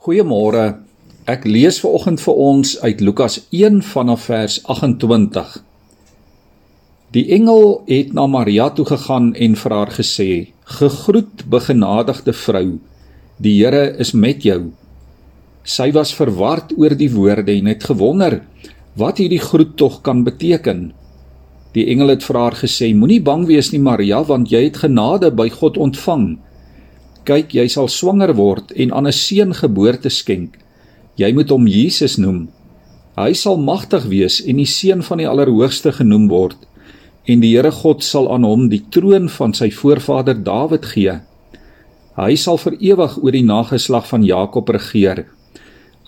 Goeiemôre. Ek lees ver oggend vir ons uit Lukas 1 vanaf vers 28. Die engel het na Maria toe gegaan en vir haar gesê: "Gegroet, begenadigde vrou, die Here is met jou." Sy was verward oor die woorde en het gewonder wat hierdie groet tog kan beteken. Die engel het vir haar gesê: "Moenie bang wees nie, Maria, want jy het genade by God ontvang." Kyk jy sal swanger word en aan 'n seun geboorte skenk. Jy moet hom Jesus noem. Hy sal magtig wees en die seun van die Allerhoogste genoem word en die Here God sal aan hom die troon van sy voorvader Dawid gee. Hy sal vir ewig oor die nageslag van Jakob regeer.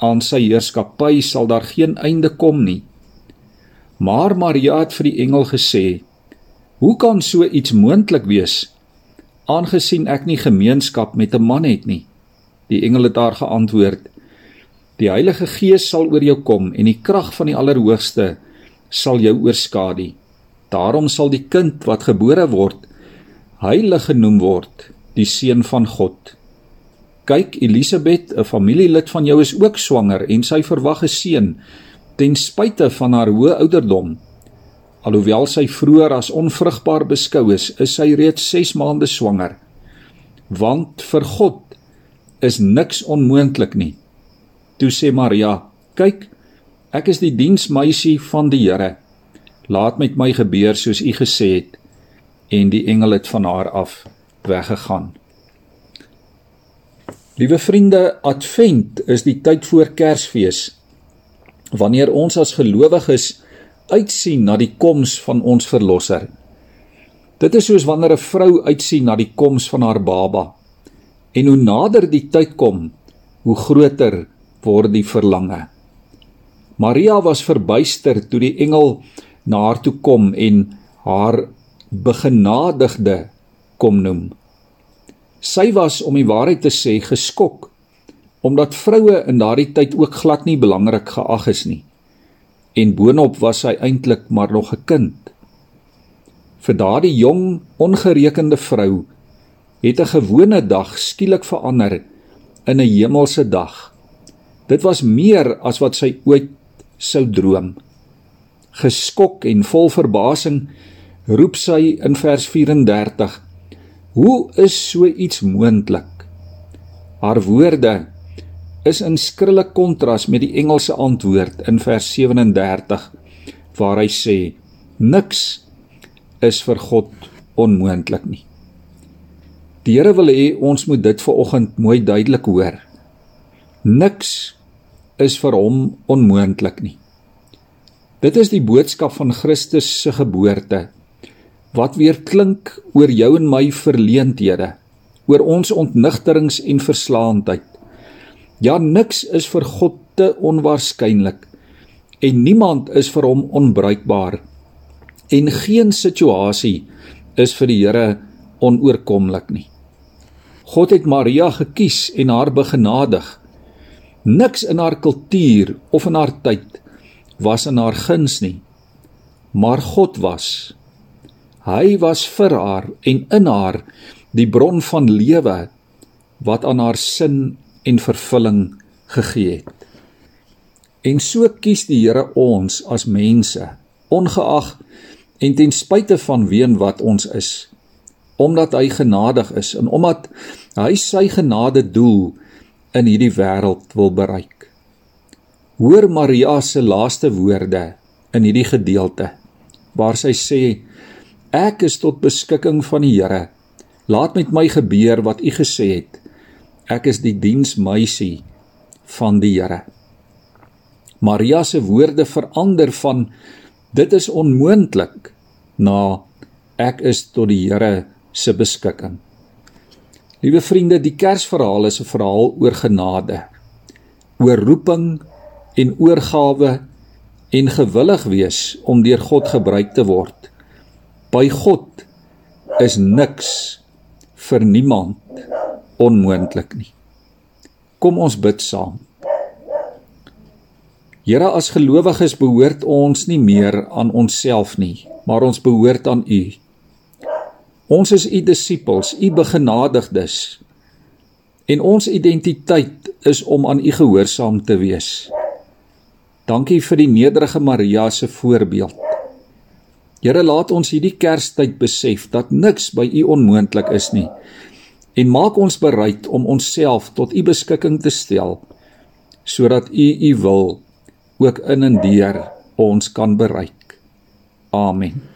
Aan sy heerskappy sal daar geen einde kom nie. Maar Maria het vir die engel gesê: "Hoe kan so iets moontlik wees?" Aangesien ek nie gemeenskap met 'n man het nie. Die engel het haar geantwoord: Die Heilige Gees sal oor jou kom en die krag van die Allerhoogste sal jou oorskadu. Daarom sal die kind wat gebore word heilig genoem word, die seun van God. Kyk, Elisabet, 'n familielid van jou is ook swanger en sy verwag 'n seun ten spyte van haar hoë ouderdom. Alhoewel sy vroeër as onvrugbaar beskou is, is sy reeds 6 maande swanger. Want vir God is niks onmoontlik nie. Toe sê Maria: "Kyk, ek is die diensmeisie van die Here. Laat met my gebeur soos u gesê het." En die engel het van haar af weggegaan. Liewe vriende, Advent is die tyd voor Kersfees. Wanneer ons as gelowiges uitsien na die koms van ons verlosser. Dit is soos wanneer 'n vrou uitsien na die koms van haar baba. En hoe nader die tyd kom, hoe groter word die verlange. Maria was verbuister toe die engel na haar toe kom en haar begenadigde kom noem. Sy was om die waarheid te sê geskok omdat vroue in daardie tyd ook glad nie belangrik geag is nie en boonop was hy eintlik maar nog 'n kind. Vir daardie jong, ongerekende vrou het 'n gewone dag skielik verander in 'n hemelse dag. Dit was meer as wat sy ooit sou droom. Geskok en vol verbasing roep sy in vers 34: "Hoe is so iets moontlik?" Haar woorde is in skrille kontras met die Engelse antwoord in vers 37 waar hy sê niks is vir God onmoontlik nie. Die Here wil hê ons moet dit ver oggend mooi duidelik hoor. Niks is vir hom onmoontlik nie. Dit is die boodskap van Christus se geboorte wat weer klink oor jou en my verleenthede, oor ons ontnigterings en verslaandheid Ja, niks is vir God te onwaarskynlik en niemand is vir hom onbruikbaar. En geen situasie is vir die Here onoorkomlik nie. God het Maria gekies en haar begenadig. Niks in haar kultuur of in haar tyd was in haar guns nie. Maar God was. Hy was vir haar en in haar die bron van lewe wat aan haar sin en vervulling gegee het. En so kies die Here ons as mense, ongeag en ten spyte van wie en wat ons is, omdat hy genadig is en omdat hy sy genade doel in hierdie wêreld wil bereik. Hoor Maria se laaste woorde in hierdie gedeelte waar sy sê ek is tot beskikking van die Here. Laat met my gebeur wat u gesê het ek is die diensmeisie van die Here. Maria se woorde verander van dit is onmoontlik na ek is tot die Here se beskikking. Liewe vriende, die Kersverhaal is 'n verhaal oor genade, oor roeping en oorgawe en gewillig wees om deur God gebruik te word. By God is niks vir niemand onmoontlik nie. Kom ons bid saam. Here as gelowiges behoort ons nie meer aan onsself nie, maar ons behoort aan U. Ons is U disippels, U begenadigdes. En ons identiteit is om aan U gehoorsaam te wees. Dankie vir die nederige Maria se voorbeeld. Here laat ons hierdie Kerstyd besef dat niks by U onmoontlik is nie. En maak ons bereid om onsself tot U beskikking te stel sodat U U wil ook in en deur ons kan bereik. Amen.